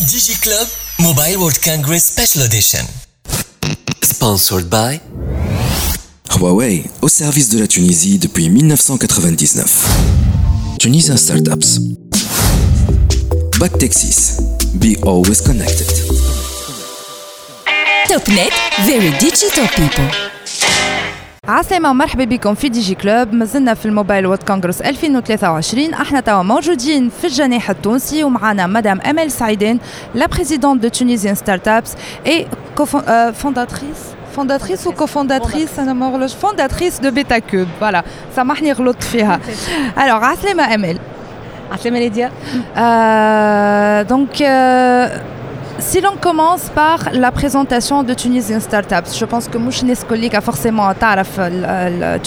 DigiClub Mobile World Congress Special Edition. Sponsored by Huawei, au service de la Tunisie depuis 1999. Tunisian Startups. Back Texas. Be always connected. TopNet, very digital people. عسلامة ومرحبا بكم في دي جي كلوب. مازلنا في الموبايل وورد كونغرس 2023 إحنا توا موجودين في الجناح التونسي ومعنا مدام امل سعيدين لا بريزيدونت دو تونيزيان ستارت ابس اي فونداتريس فونداتريس و كوفونداتريس أنا ما فونداتريس دو بيتا كوب فوالا سامحني غلطت فيها الوغ عسلامة امل عسلامة ليديا دونك Si l'on commence par la présentation de Tunisian Startups, je pense que مش الناس كليك forcément تعرف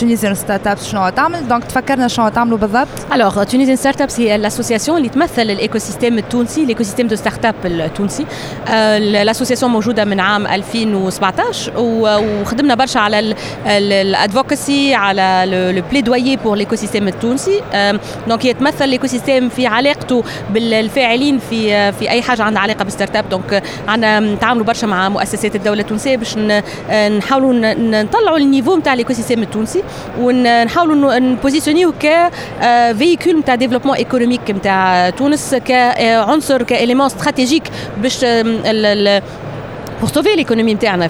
Tunisian Startups شنو تعمل دونك تفكرنا شنو تعملوا بالضبط Alors Tunisian Startups هي الاسوسياسيون اللي تمثل الايكو سيستيم التونسي الايكو سيستيم دو ستارت اب التونسي الاسوسياسيون موجوده من عام 2017 وخدمنا برشا على الادفوكسي على لو بليدويي بور الايكو سيستيم التونسي دونك هي تمثل الايكو سيستيم في علاقته بالفاعلين في في اي حاجه عندها علاقه بالستارت اب دونك عندنا نتعاملوا برشا مع مؤسسات الدولة التونسية باش نحاولوا نطلعوا النيفو نتاع الايكو سيستيم التونسي ونحاولوا نبوزيسيونيو ك فيكول نتاع ديفلوبمون إيكونوميك نتاع تونس كعنصر كاليمون استراتيجيك باش pour sauver l'économie interne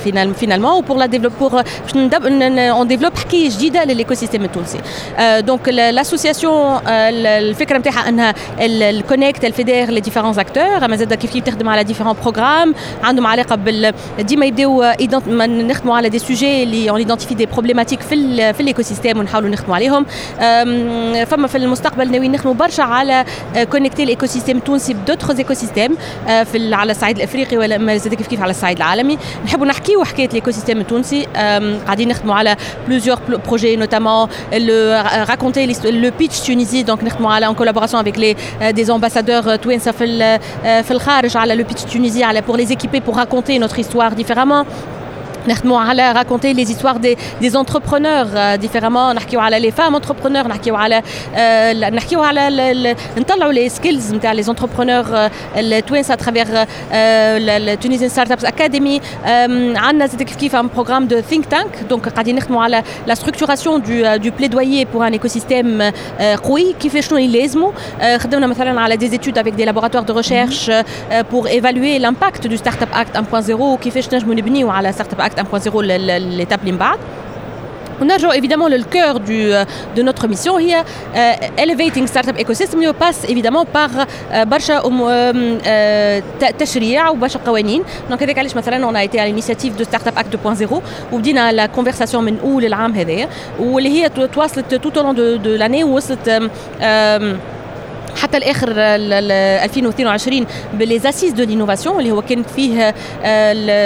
finalement ou pour la développer pour on développe حكايه جديده للايكوسيستم التونسي دونك الاسوسياسيون الفكرة نتاعها انها الكونكت الفيدير لي ديفيرون اكتور اما زاد كيف كيف تخدم على ديفيرون بروغرام عندهم علاقه بال ديما يبداو نخدموا على دي سوجي اللي اون ايدنتيفي دي بروبليماتيك في في الايكوسيستم ونحاولوا نخدموا عليهم. فما في المستقبل ناويين نخدموا برشا على كونكتي الايكوسيستم التونسي بدوتر ايكوسيستم في على الصعيد الأفريقي ولا زاد كيف كيف على الصعيد العالمي نحبوا نحكيو حكايه ليكو سيستيم التونسي قاعدين نخدموا على بلوزيور بروجي نوتامون راكونتي لو بيتش تونيزي دونك نخدموا على ان كولابوراسيون افيك لي دي امباسادور توانسه في في الخارج على لو بيتش تونيزي على بور لي زيكيبي بور راكونتي نوتر هيستوار ديفيرامون نخدموا على raconter les histoires des, des entrepreneurs euh, différemment نحكيو على les femmes entrepreneurs نحكيو على euh, نحكيو على نطلعوا les skills نتاع les entrepreneurs euh, التوانسه à travers euh, Tunisian Startups Academy euh, عندنا زاد كيف كيف un programme de think tank donc قاعدين نخدموا على la structuration du, du plaidoyer pour un écosystème euh, قوي كيفاش شنو يلازموا euh, خدمنا مثلا على des études avec des laboratoires de recherche euh, pour évaluer l'impact du Startup Act 1.0 وكيفاش نجموا نبنيو على Startup Act 1.0 l'étape اللي من بعد ونرجع évidemment le cœur du, de notre mission هي uh, elevating startup ecosystem اللي passe évidemment par uh, برشا um, uh, تشريع وبرشا قوانين دونك هذاك علاش مثلا on a été à l'initiative de startup act 2.0 وبدينا لا كونفرساسيون من اول العام هذايا واللي هي تواصلت tout au long de, de l'année ووصلت um, حتى الآخر 2022 بلي زاسيس دو لينوفاسيون اللي هو كانت فيه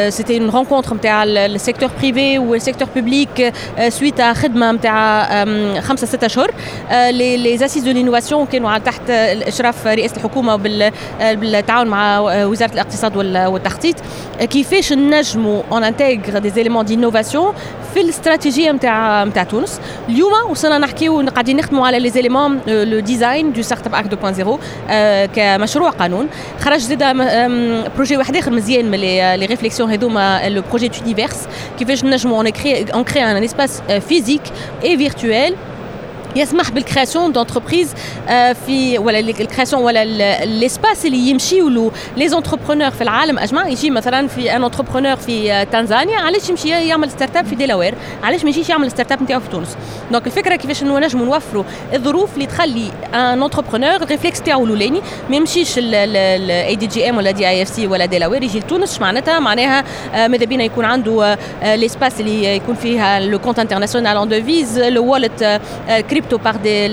سيتي اون رونكونتر نتاع السيكتور بريفي والسيكتور بوبليك سويت خدمة نتاع خمسة ستة اشهر لي زاسيس دو لينوفاسيون كانوا تحت إشراف رئاسه الحكومة بالتعاون مع وزارة الاقتصاد والتخطيط كيفاش نجموا اون انتيغر دي زيليمون دينوفاسيون في الاستراتيجية نتاع نتاع تونس. اليوم وصلنا نحكيو قاعدين نخدموا على لي زيليمون لو ديزاين دو ستارت اب اكت 2.0 آه كمشروع قانون. خرج زاد بروجي واحد آخر مزيان من لي ريفليكسيون هذوما لو بروجي تونيفيرس كيفاش نجموا اون كري ان اسباس فيزيك اي فيرتوال يسمح بالكرياسيون دونتربريز في ولا الكرياسيون ولا الاسباس اللي يمشيوا له. لي زونتربرونور في العالم أجمع يجي مثلا في ان انتربرونور في تنزانيا علاش يمشي يعمل ستارت اب في ديلاوير علاش ما يجيش يعمل ستارت اب نتاعو في تونس؟ دونك الفكرة كيفاش إنه نجموا نوفروا الظروف اللي تخلي ان انتربرونور الريفلكس تاعو الأولاني. ما يمشيش الاي دي جي ام ولا دي اي اف سي ولا ديلاوير يجي لتونس. معناتها معناها ماذا بينا يكون عنده الاسباس اللي يكون فيها لو كونت انترناسيونال اون ديفيز لو والت كريبتو باغ دي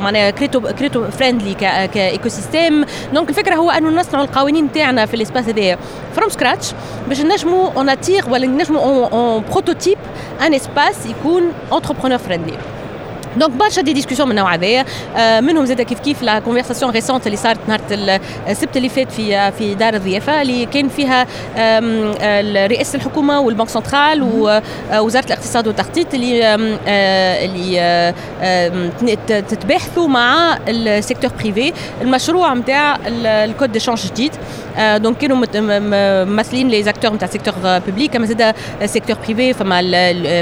معناها كريبتو كريبتو فريندلي كايكو سيستيم دونك الفكرة هو أنه نصنعوا القوانين تاعنا في الاسباس هذايا فروم سكراتش باش نجموا اون اتيغ ولا نجموا اون بروتوتيب ان اسباس يكون انتربرونور فريندلي دونك برشا دي ديسكسيون من النوع هذايا آه، منهم زاد كيف كيف لا كونفرساسيون ريسونت اللي صارت نهار السبت اللي فات في في دار الضيافه اللي كان فيها رئاسه الحكومة والبنك سنترال ووزاره الاقتصاد والتخطيط اللي آه، اللي تتباحثوا مع السيكتور بريفي المشروع نتاع الكود دي شانج جديد دونك كانوا ممثلين لي زاكتور نتاع السيكتور بوبليك كما زاد السيكتور بريفي فما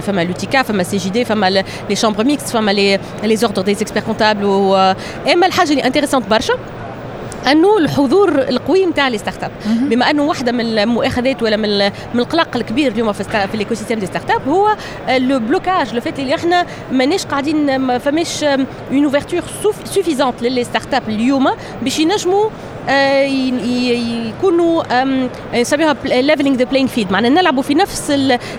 فما لوتيكا فما سي جي دي فما لي شامبر ميكس فما لي لي زوردر دي اكسبير كونتابل اما الحاجه اللي انتريسونت برشا انه الحضور القوي نتاع لي ستارت اب بما انه واحده من المؤاخذات ولا من من القلق الكبير اليوم في, في الايكو سيستيم دي ستارت اب هو لو بلوكاج لو فات اللي احنا ماناش قاعدين ما فماش اون اوفرتور سوفيزونت للي ستارت اب اليوم باش ينجموا آه، يكونوا نسميها ليفلينغ ذا بلاينغ فيلد معناها نلعبوا في نفس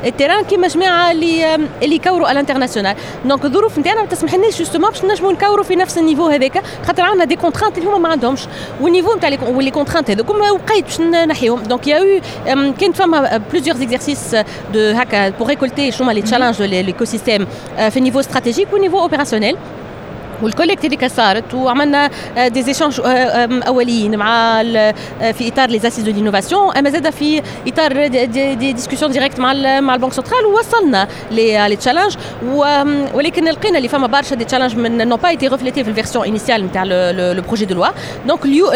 التيران كيما جماعة اللي اللي يكوروا الانترناسيونال دونك الظروف نتاعنا ما تسمحلناش جوستومون باش نجموا نكوروا في نفس النيفو هذاك خاطر عندنا دي كونترانت اللي هما ما عندهمش. والنيفو نتاع لي كونترانت هذوك وقيت باش نحيهم. دونك يا كانت فما بلوزيور اكزرسيس دو هكا بور ريكولتي شنو هما لي تشالنج ليكو سيستيم في النيفو استراتيجيك والنيفو اوبيراسيونيل والكوليكت اللي صارت وعملنا دي آه، زيشانج آه، أوليين مع في إطار لي اسيس دو لينوفاسيون أما زاد في إطار دي, دي ديسكسيون ديريكت مع مع البنك سنترال ووصلنا لي تشالنج ولكن لقينا اللي فما برشا دي تشالنج من نو با ايتي ريفليتي في الفيرسيون انيسيال نتاع لو بروجي دو لوا دونك اليو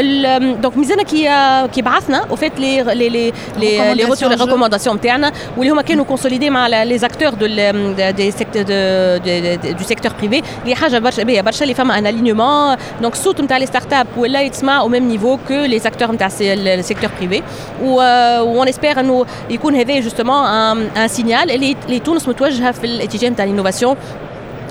دونك ميزانا كي كي بعثنا وفات لي لي لي لي لي ريكومونداسيون نتاعنا واللي هما كانوا كونسوليدي مع لي زاكتور دو دي سيكتور دو سيكتور بريفي اللي حاجة برشا باهيه برشا اللي فما ان الينيومون دونك الصوت نتاع لي ستارت اب ولا يتسمع او ميم نيفو كو لي سيكتور نتاع السيكتور بريفي وون اسبير انه يكون هذا جوستومون ان سينيال اللي تونس متوجهه في الاتجاه نتاع الانوفاسيون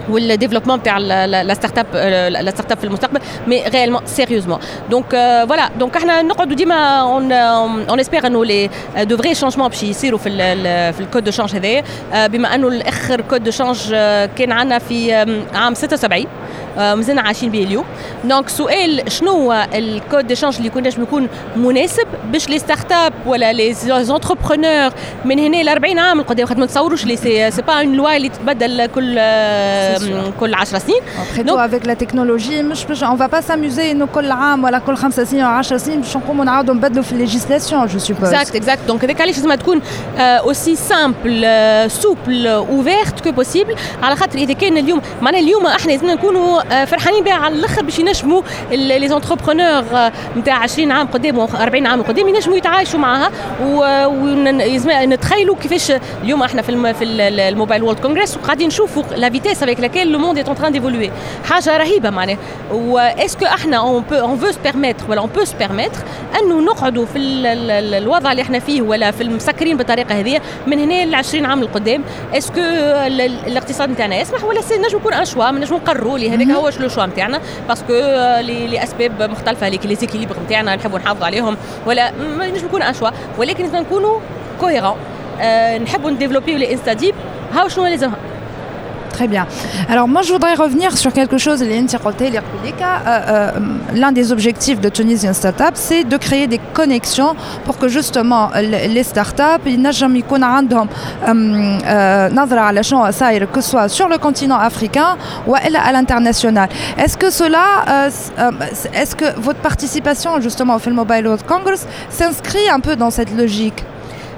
والديفلوبمون تاع لا ستارت اب لا ستارت اب في المستقبل مي ريالمون سيريوزمون دونك فوالا دونك احنا نقعدوا ديما اون اون اسبير انه لي دو فري شانجمون باش يصيروا في في الكود دو شانج هذايا بما انه الاخر كود دو شانج كان عندنا في عام 76 مازلنا عايشين به اليوم. دونك سؤال شنو هو الكود ديشانج اللي يكون نجم يكون مناسب باش لي ستارت اب ولا لي زونتربرونور من هنا ل 40 عام القدام خاطر ما تصوروش لي سي با اون لوا اللي تتبدل كل كل 10 سنين. دونك افيك لا تكنولوجي مش باش اون فا با ساموزي انه كل عام ولا كل خمسة سنين ولا 10 سنين باش نقوموا نعاودوا نبدلوا في الليجيسلاسيون جو سوبوز اكزاكت اكزاكت دونك هذاك علاش لازم تكون اوسي سامبل سوبل اوفيرت كو بوسيبل على خاطر إذا كان اليوم معناها اليوم إحنا لازم نكونوا فرحانين بها على الأخر باش ينجموا لي زونتربرونور نتاع 20 عام قدام و 40 عام قدام ينجموا يتعايشوا معها ونتخيلوا كيفاش اليوم إحنا في في الموبايل وورلد كونغرس وقاعدين نشوفوا لا فيتيس افيك لاكيل لو موند اي تران ديفولوي حاجة رهيبة معناها. واسكو إحنا اون بو اون فو سبيرميتر ولا اون بو سبيرميتر انه نقعدوا في الوضع اللي إحنا فيه ولا في المسكرين بالطريقة هذه من هنا ل 20 عام القدام اسكو الاقتصاد نتاعنا يسمح ولا نجم يكون ان شوا نجم نقرروا لي هذاك هو لو شوا نتاعنا باسكو لاسباب مختلفة لي زيكيليبر نتاعنا نحبوا نحافظوا عليهم. ولا ما نجم يكون ان شوا ولكن لازم نكونوا كوهيرون أه نحبوا نديفلوبيو لي إنستا ديب. هاو شنو لازمها Très bien. Alors moi, je voudrais revenir sur quelque chose, euh, euh, L'un des objectifs de Tunisian Startup, c'est de créer des connexions pour que justement les startups, jamais que ce soit sur le continent africain ou à l'international. Est-ce que cela, euh, est-ce que votre participation justement au Film Mobile World Congress s'inscrit un peu dans cette logique?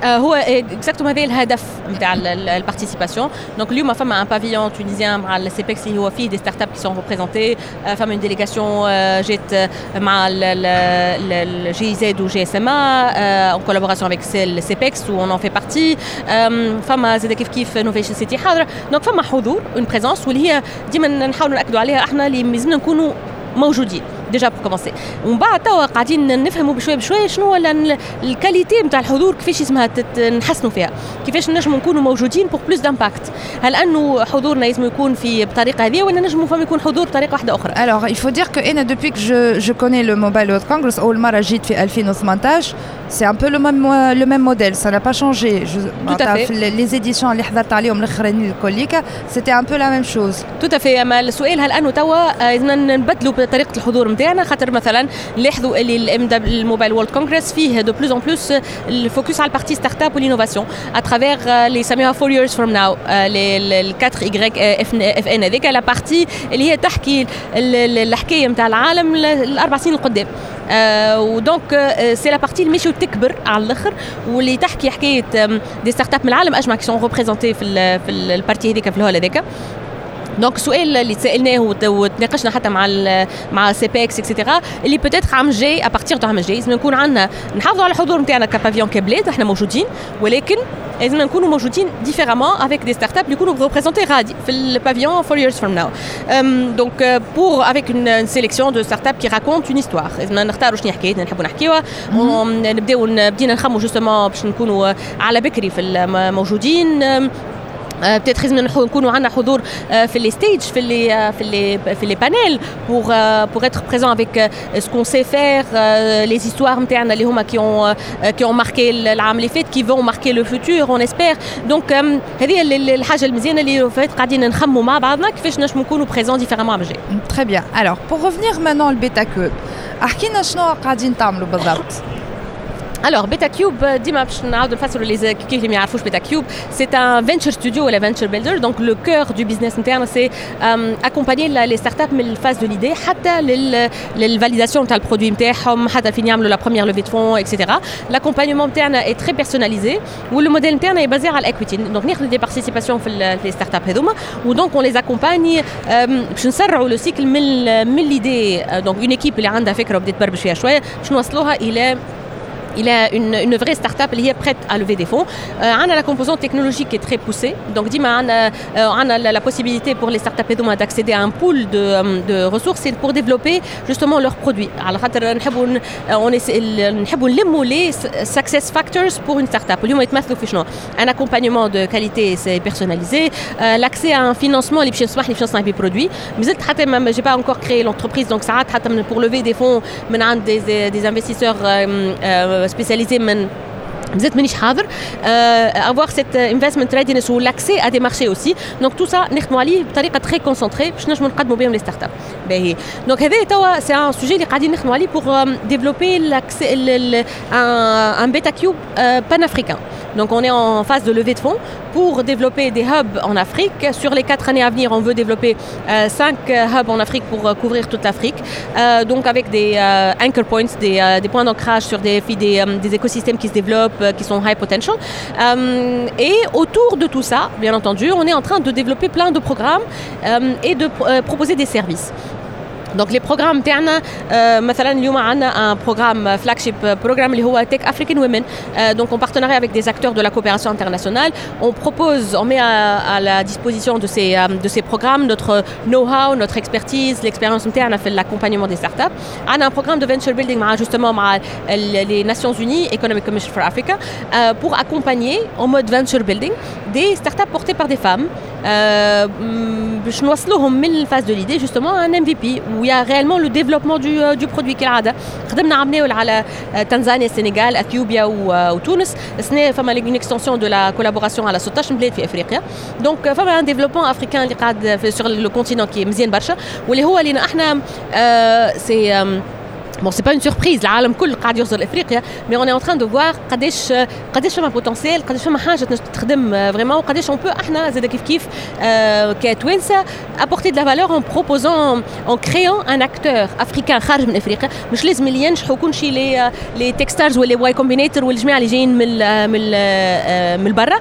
هو اكزاكتومون هذا الهدف نتاع البارتيسيباسيون دونك اليوم فما ان بافيون تونيزيان مع السيبكس اللي هو فيه دي ستارت اب كي سون ريبريزونتي فما اون ديليغاسيون جات مع الجي زد وجي اس ام ا en collaboration avec le CEPEX où on en fait partie فما زاد كيف كيف نوفيشن سيتي حاضره دونك فما حضور اون بريزونس واللي هي ديما نحاولوا ناكدوا عليها احنا اللي لازمنا نكونوا موجودين ديجا بور كومونسي ومن بعد توا قاعدين نفهموا بشوية بشوية شنو هو الكاليتي نتاع الحضور كيفاش اسمها نحسنوا فيها كيفاش نجموا نكونوا موجودين بور بلوس دامباكت هل أنه حضورنا لازم يكون في بطريقة هذه ولا نجموا فما يكون حضور بطريقة واحدة أخرى؟ Alors, il faut dire que أنا depuis que je, je connais le Mobile World Congress اول مره جيت في 2018 c'est un peu le même le même modèle. Ça n'a pas changé. Je, tout à fait. les éditions اللي حضرت عليهم الاخرين الكوليكا c'était un peu la même chose. Tout à fait اما السؤال هل أنه توا لازم نبدلوا طريقه الحضور نتاعنا خاطر مثلا نلاحظوا اللي الموبايل وورلد كونغرس فيه دو بلوز ان بلوس الفوكس على البارتي ستارت اب والانوفاسيون اترافيغ اللي يسميوها 4 years from now ال 4 y اف ان هذيك لا بارتي اللي هي تحكي الحكاية نتاع العالم الأربع سنين القدام. ودونك سي لا بارتي اللي ماشي تكبر على الآخر واللي تحكي حكاية دي ستارت اب من العالم أجمع كي سون ريبريزونتي في في البارتي هذيك في الهول هذاك دونك السؤال اللي تسالناه وتناقشنا حتى مع مع سي بي إكس اكسيتيرا اللي بوتيتر عام جاي ابارتيغ دو عام جاي لازم نكون عندنا نحافظوا على الحضور نتاعنا كبافيون كبلاد إحنا موجودين ولكن لازم نكونوا موجودين ديفيرامون افيك دي ستارت اب اللي يكونوا ريبريزونتي غادي في البافيون 4 years from now. دونك بور افيك اون سيليكسيون دو ستارت اب كي راكونت اون هيستوار لازم نختاروا شنو حكايتنا نحبوا نحكيوها نبداو بدينا نخموا جوستومون باش نكونوا على بكري في الموجودين بتيتر لازم نكونوا عندنا حضور في لي ستيج في لي في لي في لي بانيل بور بور اتر بريزون افيك سكون سي فير لي زيستوار نتاعنا اللي هما كي اون كي اون ماركي العام اللي فات كي فون ماركي لو فوتور اون اسبير دونك هذه الحاجه المزيانه اللي فات قاعدين نخموا مع بعضنا كيفاش نجموا نكونوا بريزون ديفيرامون عام الجاي Très bien. Alors, pour revenir maintenant au Beta Cube, احكينا شنو قاعدين تعملوا بالضبط؟ Alors, Beta Cube, ديما باش نعاودوا نفسروا les كيف اللي ما يعرفوش Beta Cube, c'est un venture studio ولا venture builder. Donc le cœur du business interne, c'est euh, accompagner la- les startups من الفاز de l'idée حتى لل للفاليدation نتاع البرودوي نتاعهم حتى فين يعملوا la première levée de fonds, etc. L'accompagnement نتاعنا est très personnalisé واللو موديل نتاعنا est basé على الاكويتي. Donc ناخذ des participations في ال- في les startups هذوما ودونك on les accompagne euh, باش نسرعوا لو سيكل من ال- من ليدي دونك اون ايكيب اللي عندها فكره وبدات تبربش فيها شويه باش نوصلوها الى il a une, vraie start-up qui est prête à lever des fonds. Euh, on a la composante technologique qui est très poussée. Donc, Dima, on euh, a, la possibilité pour les start-up d'accéder à un pool de, euh, ressources pour développer justement leurs produits. Alors, on essaie les success factors pour une start-up. Un accompagnement de qualité c'est personnalisé, l'accès à un financement, les financements des produits. Mais je n'ai pas encore créé l'entreprise, donc ça pour lever des fonds, des, des investisseurs euh, euh, spécialisés من مازلت مانيش حاضر euh, avoir cette euh, investment readiness ou l'accès à des marchés aussi donc tout ça نخدموا عليه بطريقه très concentrée باش نجموا نقدموا بهم لي ستارت اب باهي دونك هذا توا سي ان سوجي اللي قاعدين نخدموا عليه pour euh, développer l'accès ال- ال- un, un beta cube euh, panafricain donc on est en phase de levée de fonds pour développer des hubs en Afrique. Sur les quatre années à venir, on veut développer euh, cinq euh, hubs en Afrique pour euh, couvrir toute l'Afrique. Donc avec des anchor points, des, points d'ancrage sur des, des, écosystèmes qui se développent, qui sont high potential. Et autour de tout ça, bien entendu, on est en train de développer plein de programmes et de proposer des services. Donc les programmes تاعنا euh, مثلا اليوم عندنا un programme flagship programme اللي هو Tech African Women euh, donc en partenariat avec des acteurs de la coopération internationale on propose on met à, à la disposition de ces euh, de ces programmes notre know-how notre expertise l'expérience نتاعنا في l'accompagnement des startups عندنا un programme de venture building مع justement مع ال- les Nations Unies Economic Commission for Africa euh, pour accompagner en mode venture building des startups portées par des femmes euh, باش نوصلوهم من الفاز دو ليدي جوستومون ان ام في بي ويا ريالمون لو ديفلوبمون دو دو برودوي كالعاده خدمنا عملناو على آه، تنزانيا السنغال اثيوبيا و- آه، وتونس السنه فما اون اكستنسيون دو لا كولابوراسيون على 16 بلاد في افريقيا دونك فما ان ديفلوبمون افريكان اللي قاعد سور لو كونتينون كي مزيان برشا واللي هو اللي احنا سي Bon, c'est pas une surprise, العالم كل قاعد يوصل لافريقيا مي اون اون تران دو فوار قداش قداش فما بوتنسيال قداش فما حاجه تنجم تخدم فريمون وقداش اون بو احنا زاد كيف كيف آه، كتوانسه apporter de la valeur en proposant en créant un acteur africain خارج من افريقيا مش لازم اللي ينجحوا كل شيء لي لي تكستارز ولا واي كومبينيتور والجماعه اللي جايين من ال- من ال- من برا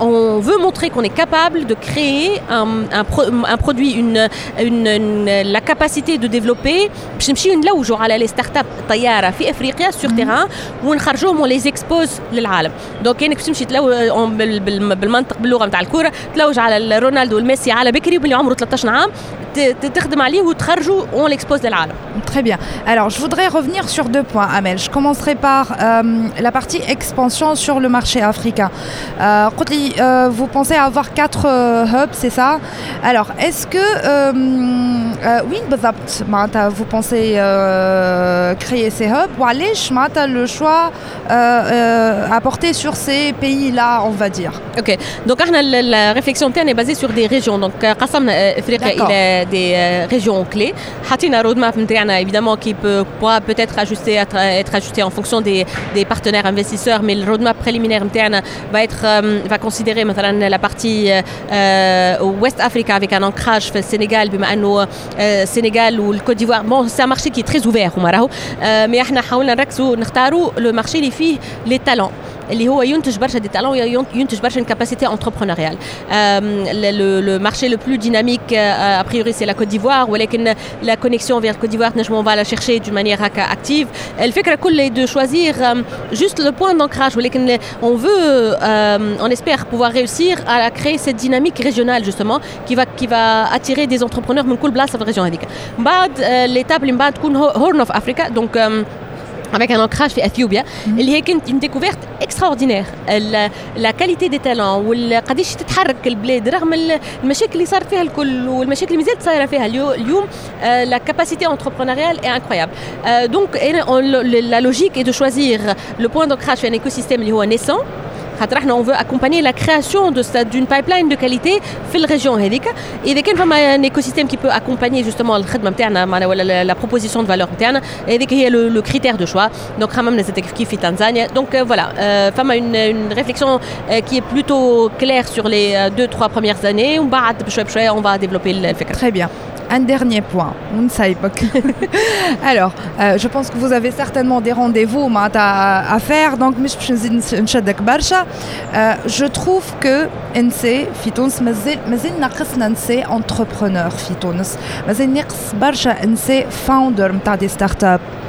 on veut montrer qu'on est capable de créer un, un, pro- un produit une, une, une- la capacité de développer باش نمشيو نلوجوا على لي ستارت اب طياره في افريقيا سور تيران ونخرجوهم ولي زيكسبوز للعالم دونك كانك باش تمشي تلو بال- بال- بالمنطق باللغه نتاع الكوره تلوج على رونالدو والميسي على بكري واللي عمره 13 عام ت- ت- تخدم عليه وتخرجوا اون ليكسبوز للعالم Très bien. Alors, je voudrais revenir sur deux points, Amel. Je commencerai par euh, la partie expansion sur le marché africain. Euh, Qutli, euh, vous pensez avoir quatre euh, hubs, c'est ça Alors, est-ce que... euh, euh, oui, بالضبط. معناتها, vous pensez euh, créer ces hubs وعلاش معناتها le choix euh, euh, apporté sur ces pays-là, on va dire اوكي دونك احنا ال- الريفليكسيون تاعنا بازي سور دي ريجيون دونك قسمنا افريقيا D'accord. الى des, des euh, régions clés. حطينا roadmap نتاعنا évidemment qui peut pourra peut-être ajuster être, être ajusté en fonction des, des partenaires investisseurs mais le roadmap préliminaire نتاعنا va être euh, va considérer مثلا la partie euh, West Africa avec un ancrage في السنغال بما انه euh, Sénégal ou le Côte d'Ivoire bon c'est un marché qui est très ouvert خماره آه، مي إحنا حاولنا نركزوا نختاروا لو مارشي اللي فيه لي تالون اللي هو ينتج برشا دي talents ينتج برشا une capacité entrepreneuriale euh, le, le, le marché le plus dynamique euh, a priori c'est la Côte d'Ivoire ولكن la connexion vers la Côte d'Ivoire نجم on va la chercher d'une manière هكا active الفكرة كل de choisir euh, juste le point d'ancrage ولكن on veut euh, on espère pouvoir réussir à créer cette dynamique régionale justement qui va qui va attirer des entrepreneurs من كل بلاصة في الريجون هذيك من بعد euh, l'étape اللي من بعد تكون Horn of Africa donc euh, avec un ancrage في اثيوبيا اللي هي كانت اون ديكوفيرت اكستراوردينير لا كاليتي دي تالون وقداش تتحرك البلاد رغم المشاكل اللي صارت فيها الكل والمشاكل اللي مازالت صايره فيها اليوم لا كاباسيتي انتربرونيريال اي انكرويابل دونك لا لوجيك اي دو شوازير لو بوان d'ancrage في ان ايكوسيستيم اللي هو نيسون on veut accompagner la création d'une pipeline de qualité dans la région. Et il y a un écosystème qui peut accompagner justement la proposition de valeur interne, et qui est le critère de choix. Donc, donc euh, voilà, euh, femme a une, une réflexion euh, qui est plutôt claire sur les deux, trois premières années. On va développer le Très bien Un dernier point, ونسايبك. Alors, euh, je pense que vous avez certainement des rendez-vous معناتها à faire, donc مش باش نزيد نس- نشدك برشا. Euh, je trouve que NC في تونس مازال مازال ناقصنا NC entrepreneur في تونس. مازال ناقص برشا NC founder نتاع des startups.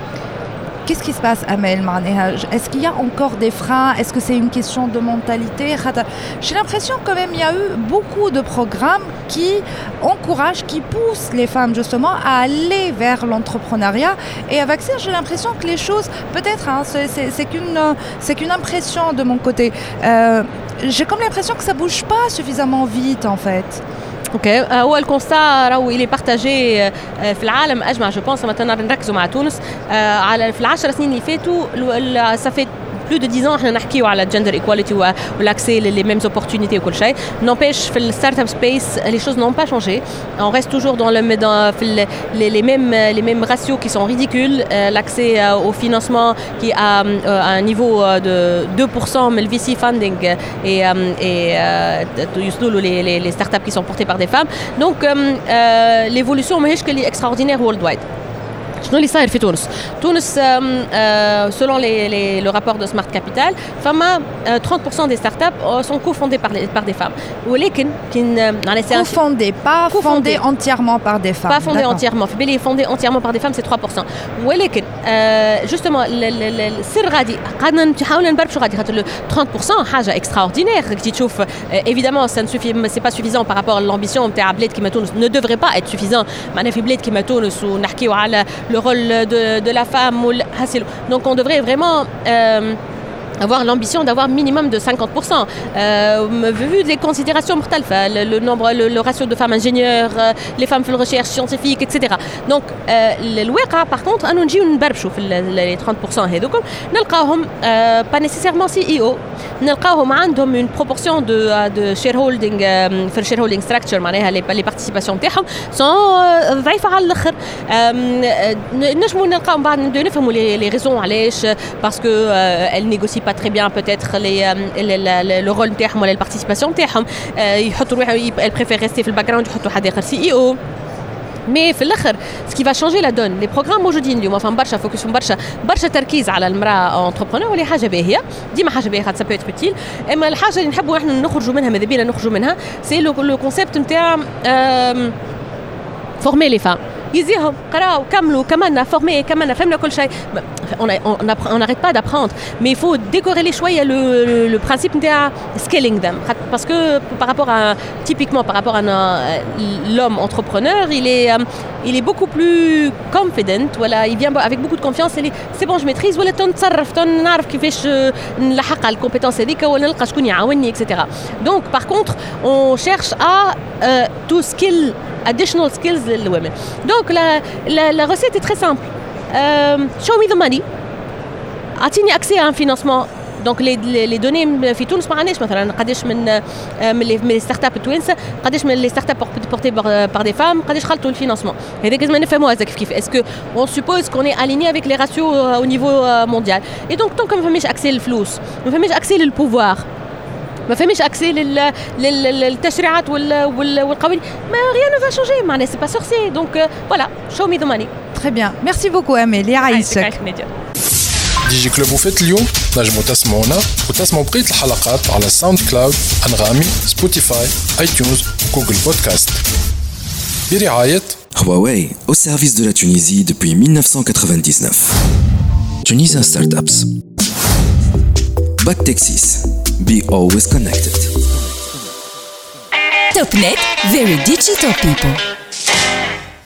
Qu'est-ce qui se passe, Amel Marnehaj Est-ce qu'il y a encore des freins? Est-ce que c'est une question de mentalité? J'ai l'impression quand même il y a eu beaucoup de programmes qui encouragent, qui poussent les femmes justement à aller vers l'entrepreneuriat. Et avec ça, j'ai l'impression que les choses, peut-être, hein, c'est qu'une impression de mon côté. Euh, j'ai comme l'impression que ça bouge pas suffisamment vite en fait. أوكي آه، هو الكونستا راهو اللي بارتاجي في العالم أجمع جو بونس مثلا نركزوا مع تونس. آه، على في العشر سنين اللي فاتوا سافيت plus de 10 ans احنا نحكيو على gender equality والاكسي les mêmes opportunités وكل شيء n'empêche في الستارت space les choses n'ont pas changé on reste toujours dans le dans في ال- les, les mêmes les mêmes ratios qui sont ridicules Euh, l'accès euh, au financement qui a euh, un niveau euh, de 2% mais le VC funding euh, et euh, et euh, يوصلوا له les, les, les startups qui sont portées par des femmes donc euh, euh, l'évolution ماهيش كلي extraordinaire worldwide شنو اللي صاير في تونس؟ تونس آم، آه، selon les, les, le rapport de Smart Capital فما آه، 30% des startups euh, sont cofondées par, les, par des femmes ولكن كي ن- معناها c'est un- Cofondé, pas Cofondé. fondé entièrement par des femmes. pas fondé D'accord. entièrement في بالي fondé entièrement par des femmes c'est 3% ولكن آه justement ال- ال- ال- السر غادي قعدنا نحاول نبربشوا غادي خاطر le 30% حاجه extraordinaire كي تشوف آه évidemment ça ne suffit c'est pas suffisant par rapport à l'ambition نتاع بلاد كيما تونس ne devrait pas être suffisant معناها في بلاد كيما تونس ونحكيو على le rôle de, la femme ou ah, Donc on devrait vraiment... Euh, avoir l'ambition d'avoir minimum de 50%. Euh, vu les considérations مختلفة, le, le nombre, le, le ratio de femmes ingénieurs, euh, les femmes في الريشيرش scientifique, etc. Donc euh, الواقع par contre أنه نجيو نبربشوا في ال- les 30% هذوكم نلقاهم euh, pas nécessairement CEO نلقاهم عندهم une proportion de, de shareholding euh, في shareholding structure معناها les, les participations نتاعهم sont euh, ضعيفة على الآخر آم، آه، نجموا نلقاهم بعد نبداو نفهموا les, les raisons علاش parce que euh, elles négocient pas très bien peut-être les, euh, le, le, le rôle نتاعهم ولا البارتيسيباسيون نتاعهم يحطوا روحهم préfèrent rester في الباك جراوند يحطوا حد آخر. سي اي أو مي في الأخر qui va changer la donne les programmes موجودين اليوم فهم برشا فوكس برشا برشا تركيز على المرأة انتربرونور واللي حاجة باهيه ديما حاجة باهيه خاطر سا اوتيل أما الحاجة اللي نحبوا إحنا نخرجوا منها ماذا بينا نخرجوا منها؟ سي لو كونسيبت نتاع فورمي لي فام يزيهم قراو كملوا كملنا فورمي كملنا فهمنا كل شيء. on n'arrête pas d'apprendre. Mais il faut décorer les choix. Il y a le, principe de scaling them. Parce que par rapport à, typiquement par rapport à, l'homme entrepreneur, il est, euh, il est beaucoup plus confident. Voilà, il vient avec beaucoup de confiance. Il C'est bon, je maîtrise. Voilà, euh, la compétence etc. Donc par contre, on cherche à euh, tout skill, additional skills Donc la, la, la recette est très simple. show me the money اعطيني accès à un financement دونك لي دوني في تونس ما عندناش مثلا قداش من من لي ستارت اب التوانسه قداش من لي ستارت اب بورتي بار دي فام قداش خلطوا الفينانسمون هذاك لازم نفهموا هذاك كيف كيف اسكو اون سوبوز كون اليني افيك لي راسيو او نيفو مونديال اي دونك طونك ما فهميش اكسي للفلوس ما فهميش اكسي للبوفوار ما فهميش اكسي للتشريعات والقوانين ما ريان فا شونجي معناها سي با سورسي دونك فوالا شو مي ذا ماني تري بيان ميرسي بوكو اميل يعيشك دي جي كلوب وفات اليوم نجموا تسمعونا وتسمعوا بقيه الحلقات على ساوند كلاود انغامي سبوتيفاي اي تيونز وجوجل بودكاست برعايه Huawei au service de la Tunisie depuis 1999. Tunisia Startups. Back Texas. Be always connected. TopNet, very digital people.